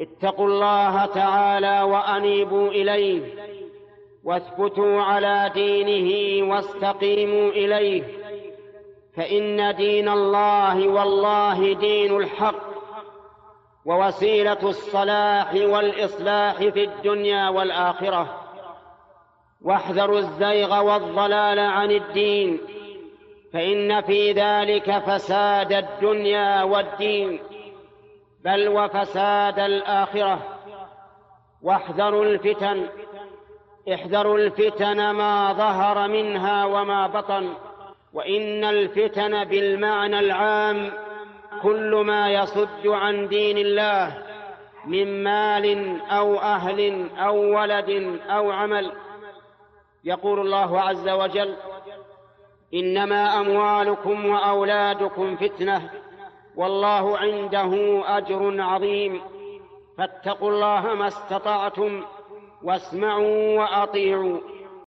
اتقوا الله تعالى وأنيبوا إليه واثبتوا على دينه واستقيموا إليه فإن دين الله والله دين الحق ووسيلة الصلاح والإصلاح في الدنيا والآخرة. واحذروا الزيغ والضلال عن الدين فإن في ذلك فساد الدنيا والدين. بل وفساد الآخرة. واحذروا الفتن. احذروا الفتن ما ظهر منها وما بطن. وإن الفتن بالمعنى العام كل ما يصد عن دين الله من مال أو أهل أو ولد أو عمل. يقول الله عز وجل إنما أموالكم وأولادكم فتنة. والله عنده أجر عظيم. فاتقوا الله ما استطعتم واسمعوا وأطيعوا.